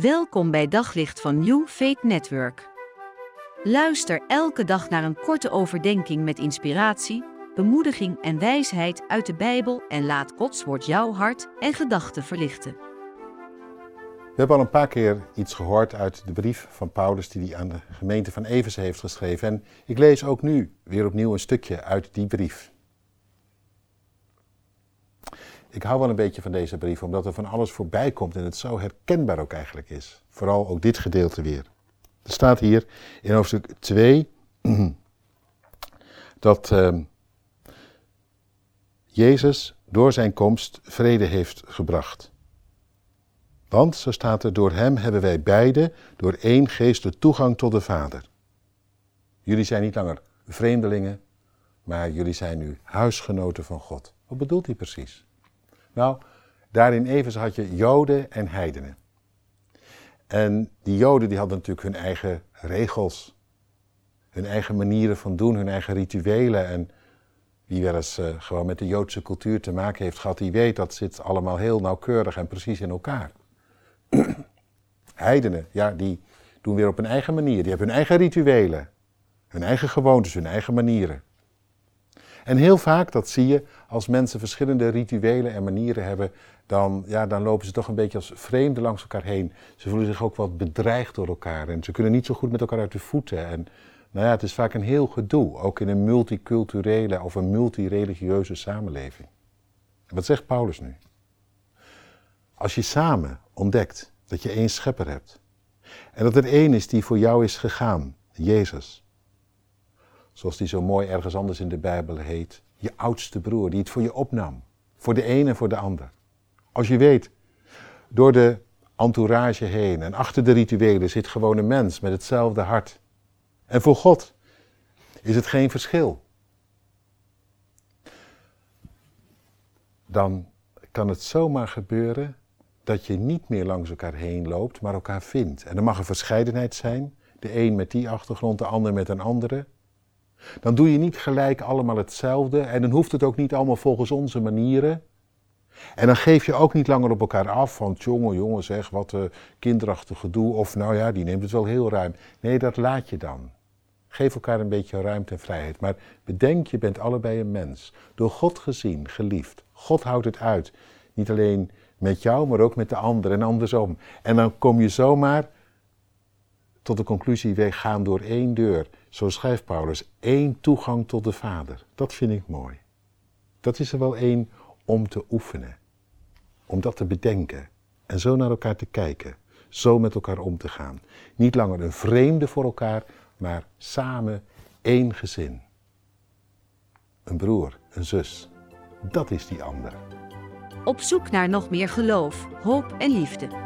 Welkom bij Daglicht van New Faith Network. Luister elke dag naar een korte overdenking met inspiratie, bemoediging en wijsheid uit de Bijbel en laat Gods woord jouw hart en gedachten verlichten. We hebben al een paar keer iets gehoord uit de brief van Paulus die hij aan de gemeente van Efeze heeft geschreven. En ik lees ook nu weer opnieuw een stukje uit die brief. Ik hou wel een beetje van deze brief, omdat er van alles voorbij komt en het zo herkenbaar ook eigenlijk is. Vooral ook dit gedeelte weer. Er staat hier in hoofdstuk 2 dat uh, Jezus door zijn komst vrede heeft gebracht. Want, zo staat er, door hem hebben wij beide door één geest de toegang tot de Vader. Jullie zijn niet langer vreemdelingen, maar jullie zijn nu huisgenoten van God. Wat bedoelt hij precies? Nou, daar in Evers had je Joden en heidenen. En die Joden die hadden natuurlijk hun eigen regels, hun eigen manieren van doen, hun eigen rituelen. En wie wel eens uh, gewoon met de Joodse cultuur te maken heeft gehad, die weet dat zit allemaal heel nauwkeurig en precies in elkaar. Heidenen, ja, die doen weer op hun eigen manier. Die hebben hun eigen rituelen, hun eigen gewoontes, hun eigen manieren. En heel vaak, dat zie je, als mensen verschillende rituelen en manieren hebben, dan, ja, dan lopen ze toch een beetje als vreemden langs elkaar heen. Ze voelen zich ook wat bedreigd door elkaar en ze kunnen niet zo goed met elkaar uit de voeten. En nou ja, het is vaak een heel gedoe, ook in een multiculturele of een multireligieuze samenleving. En wat zegt Paulus nu? Als je samen ontdekt dat je één schepper hebt en dat er één is die voor jou is gegaan, Jezus, zoals die zo mooi ergens anders in de Bijbel heet, je oudste broer, die het voor je opnam. Voor de een en voor de ander. Als je weet, door de entourage heen en achter de rituelen zit gewoon een mens met hetzelfde hart. En voor God is het geen verschil. Dan kan het zomaar gebeuren dat je niet meer langs elkaar heen loopt, maar elkaar vindt. En er mag een verscheidenheid zijn, de een met die achtergrond, de ander met een andere. Dan doe je niet gelijk allemaal hetzelfde en dan hoeft het ook niet allemaal volgens onze manieren. En dan geef je ook niet langer op elkaar af van jongen, jongen zeg, wat uh, kinderachtig gedoe. Of nou ja, die neemt het wel heel ruim. Nee, dat laat je dan. Geef elkaar een beetje ruimte en vrijheid. Maar bedenk, je bent allebei een mens. Door God gezien, geliefd. God houdt het uit. Niet alleen met jou, maar ook met de ander en andersom. En dan kom je zomaar tot de conclusie, wij gaan door één deur. Zo schrijft Paulus, één toegang tot de Vader. Dat vind ik mooi. Dat is er wel één om te oefenen. Om dat te bedenken. En zo naar elkaar te kijken. Zo met elkaar om te gaan. Niet langer een vreemde voor elkaar, maar samen één gezin. Een broer, een zus. Dat is die ander. Op zoek naar nog meer geloof, hoop en liefde.